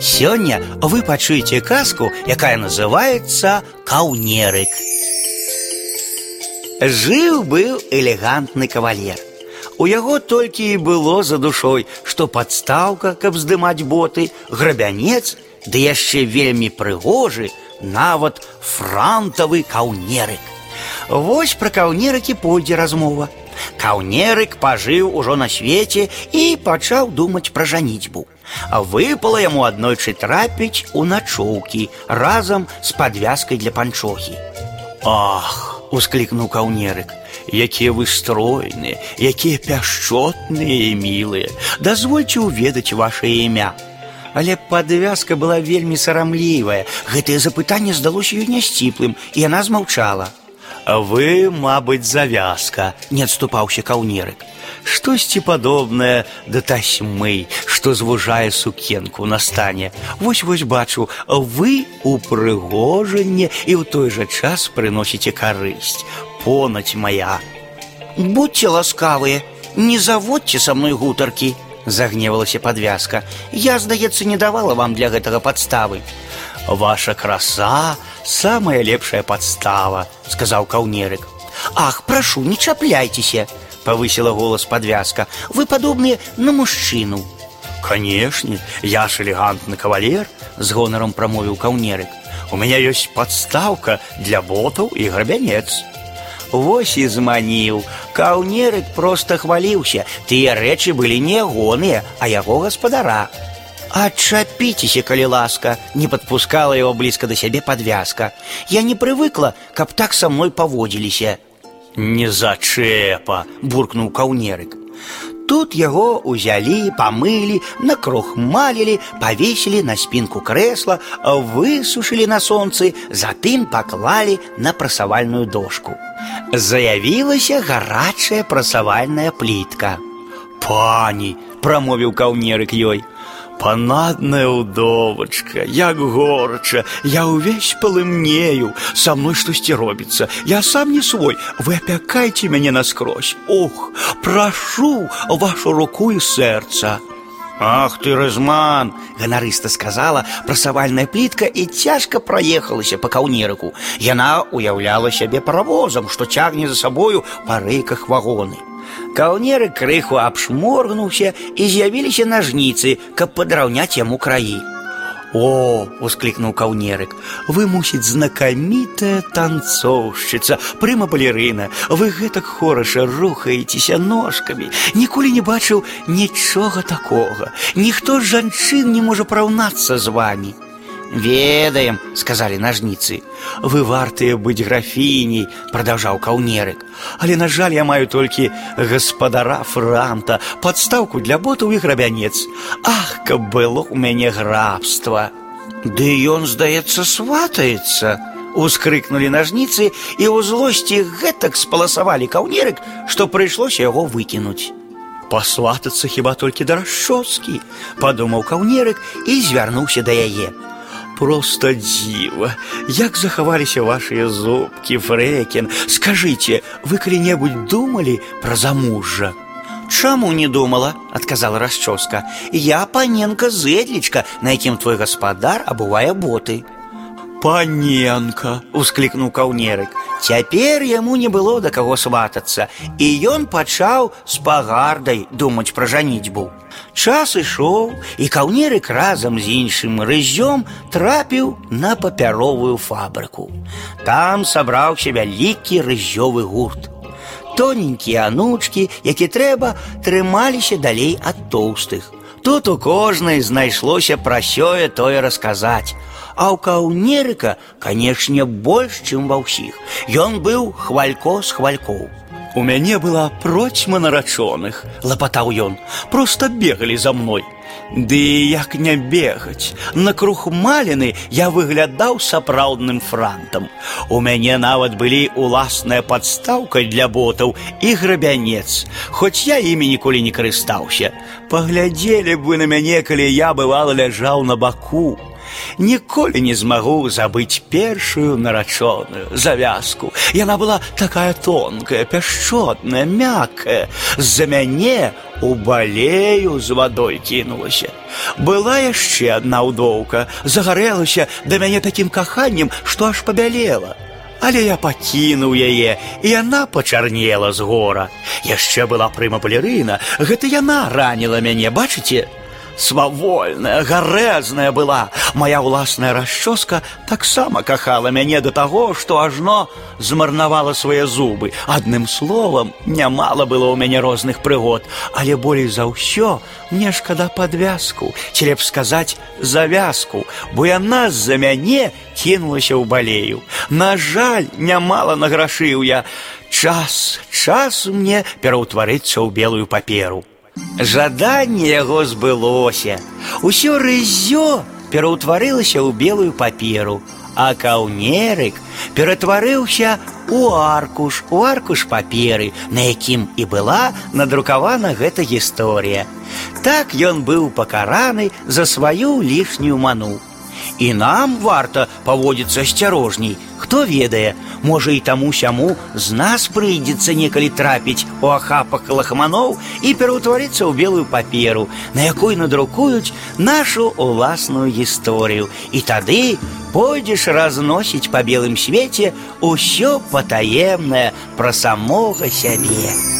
Сёння вы пачуеце казку, якая называется каўнерык. Жыў быў элегантны кавалер. У яго толькі і было за душой, што падстаўка, каб здымаць боты, грабянец, ды яшчэ вельмі прыгожы, нават франтавы каўнерык. Вось пра каўнерыкі пойдзе размова. Каўнерык пажыў ужо на свеце і пачаў думаць пра жаніцьбу. Выпала яму аднойчы трапіць у начоўкі разам з падвязкай для панчохі. Ах! усклікнуў каўнерык. Якія вы стройныя, якія пяшчотныя і мілыя. Дазвольце ўведаць вашее імя. Але падвязка была вельмі сарамлівая. Гэтае запытанне здалося ёй нясціплым, і яна змаўчала. Вы, мабыць, завязка, не адступаўся каўнерык. Штосьці падобнае да тасьмы, што звужае сукенку на стане. Вось вось бачу, вы упрыгожанне і ў той жа час прыносіце карысць. Понаць моя. Будьце ласкавыя, не заводьце са мной гутаркі, загневалася падвязка. Я, здаецца, не давала вам для гэтага падставы. Ваша краса самая лепшая подстава, сказал каўнерык. Ах, прошу, не чапляйцеся, повысила голос подвязка. Вы подобные на мужчину. Конечно, я ж элегантный кавалер, с гонором промовил каўнерык. У меня есть подставка для ботов и грабянец. Вось і зманіў. Каўнерык проста хваліўся. Тыя рэчы былі не ягоныя, а яго гаспадара. «Отчапитесь, коли ласка!» Не подпускала его близко до себе подвязка. «Я не привыкла, каб так со мной поводились». «Не зачепа!» – буркнул каўнерык. Тут яго ўзялі, памылі, накрухмалілі, павесілі на спинку крэсла, высушылі на сонцы, затым паклалі на прасавальную дошку. Заявілася гарачая прасавальная плітка. «Пані!» – прамовіў каўнерык ёй – Панадная удовочка, як горача, я ўвесь палымнею, са мной штосьці робіцца. Я сам не свой, вы апякайце мяне наскрозь. Ох, прашу вашу руку і сэрца. Ах ты разман, ганарыста сказала прасавальная плітка і цяжка праехалася па каўнерыку. Яна уяўляла сябе паравозам, што цягне за сабою па рэйках вагоны. Каўнеры крыху абшморгнуўся і з'явіліся нажніцы, каб падраўняць яму краі. О, усклікнуў каўнерык, вы мусіць знакамітая танцоўшчыца, прыма балерына, вы гэтак хораша рухаецеся ножкамі. Ніколі не бачыў нічога такога. Ніхто з жанчын не можа параўнацца з вами. «Ведаем», — сказали ножницы. «Вы вартыя быць графіней», — продолжал каўнерык. «Але, на жаль, я маю толькі гаспадара франта, подставку для ботаў і грабянец. Ах, каб было у мяне грабства!» «Ды ён, здаецца, сватаецца!» Ускрыкнули ножницы і ў злосці гэтак спаласавалі каўнерык, што прыйшлося яго выкінуць. Пасватацца хіба толькі да расчоскі, падумаў каўнерык і звярнуўся да яе. Просто дзіва, як захаваліся вашыя зубкі, фрэкін. Скажыце, вы калі-небудзь думалі пра замужжа? Чаму не думала, адказала расчоска. Я паненка зэдлічка, на якім твой гаспадар абувае боты. Паненка, усклікнуў каўнерык. Цяпер яму не было да каго сватацца, і ён пачаў з пагардай думаць пра жаніцьбу. Час ішоў, і каўнерык разам з іншым рыззём трапіў на папяровую фабрыку. Там сабраўся вялікі рыззёвы гурт. Тоненькія анучкі, які трэба, трымаліся далей ад тоўстых. Тут у кожнай знайшлося пра сёе тое расказаць. А ў каўнерыка, канешне, больш, чым ва ўсіх. Ён быў хвалько з хвалькоў. У мяне была процьма нарачоных, лапатаў ён, просто бегалі за мной. Ды як не бегаць, на крухмаліны я выглядаў сапраўдным франтам. У мяне нават былі уласная падстаўка для ботаў і грабянец, хоць я імі ніколі не карыстаўся. Паглядзелі б вы на мяне, калі я бывала ляжаў на баку. Ніколі не змагу забыць першую нарачоную завязку. Яна была такая тонкая, пяшчотная, мяккая. З-за мяне у балею з вадой кінулася. Была яшчэ адна ўдоўка, загарэлася да мяне такім каханнем, што аж пабялела. Але я пакінуў яе, і яна пачарнела з гора. Яшчэ была прыма балерына, гэта яна раніла мяне, бачыце? свавольная, гарэзная была. Моя ўласная расчоска таксама кахала мяне да таго, што ажно змарнавала свае зубы. Адным словам, нямала было ў мяне розных прыгод, але болей за ўсё мне шкада падвязку, ці леп сказаць завязку, бо яна з-за мяне кінулася ў балею. На жаль, нямала награшыў я. Час, час мне пераўтварыцца ў белую паперу. Жаданне яго збылося. Усё рызё пераўтварылася ў белую паперу, а каўнерык ператварыўся у аркуш, у аркуш паперы, на якім і была надрукавана гэта гісторыя. Так ён быў пакараны за сваю лішнюю ману. І нам варта паводзіцца асцярожней, хто ведае, можа і таму сяму з нас прыйдзецца некалі трапіць у ахапах лахманоў і пераўтварыцца ў белую паперу, на якой надрукуюць нашу уласную гісторыю. І тады пойдзеш разносіць па белым свеце ўсё патаемнае пра самога сябе.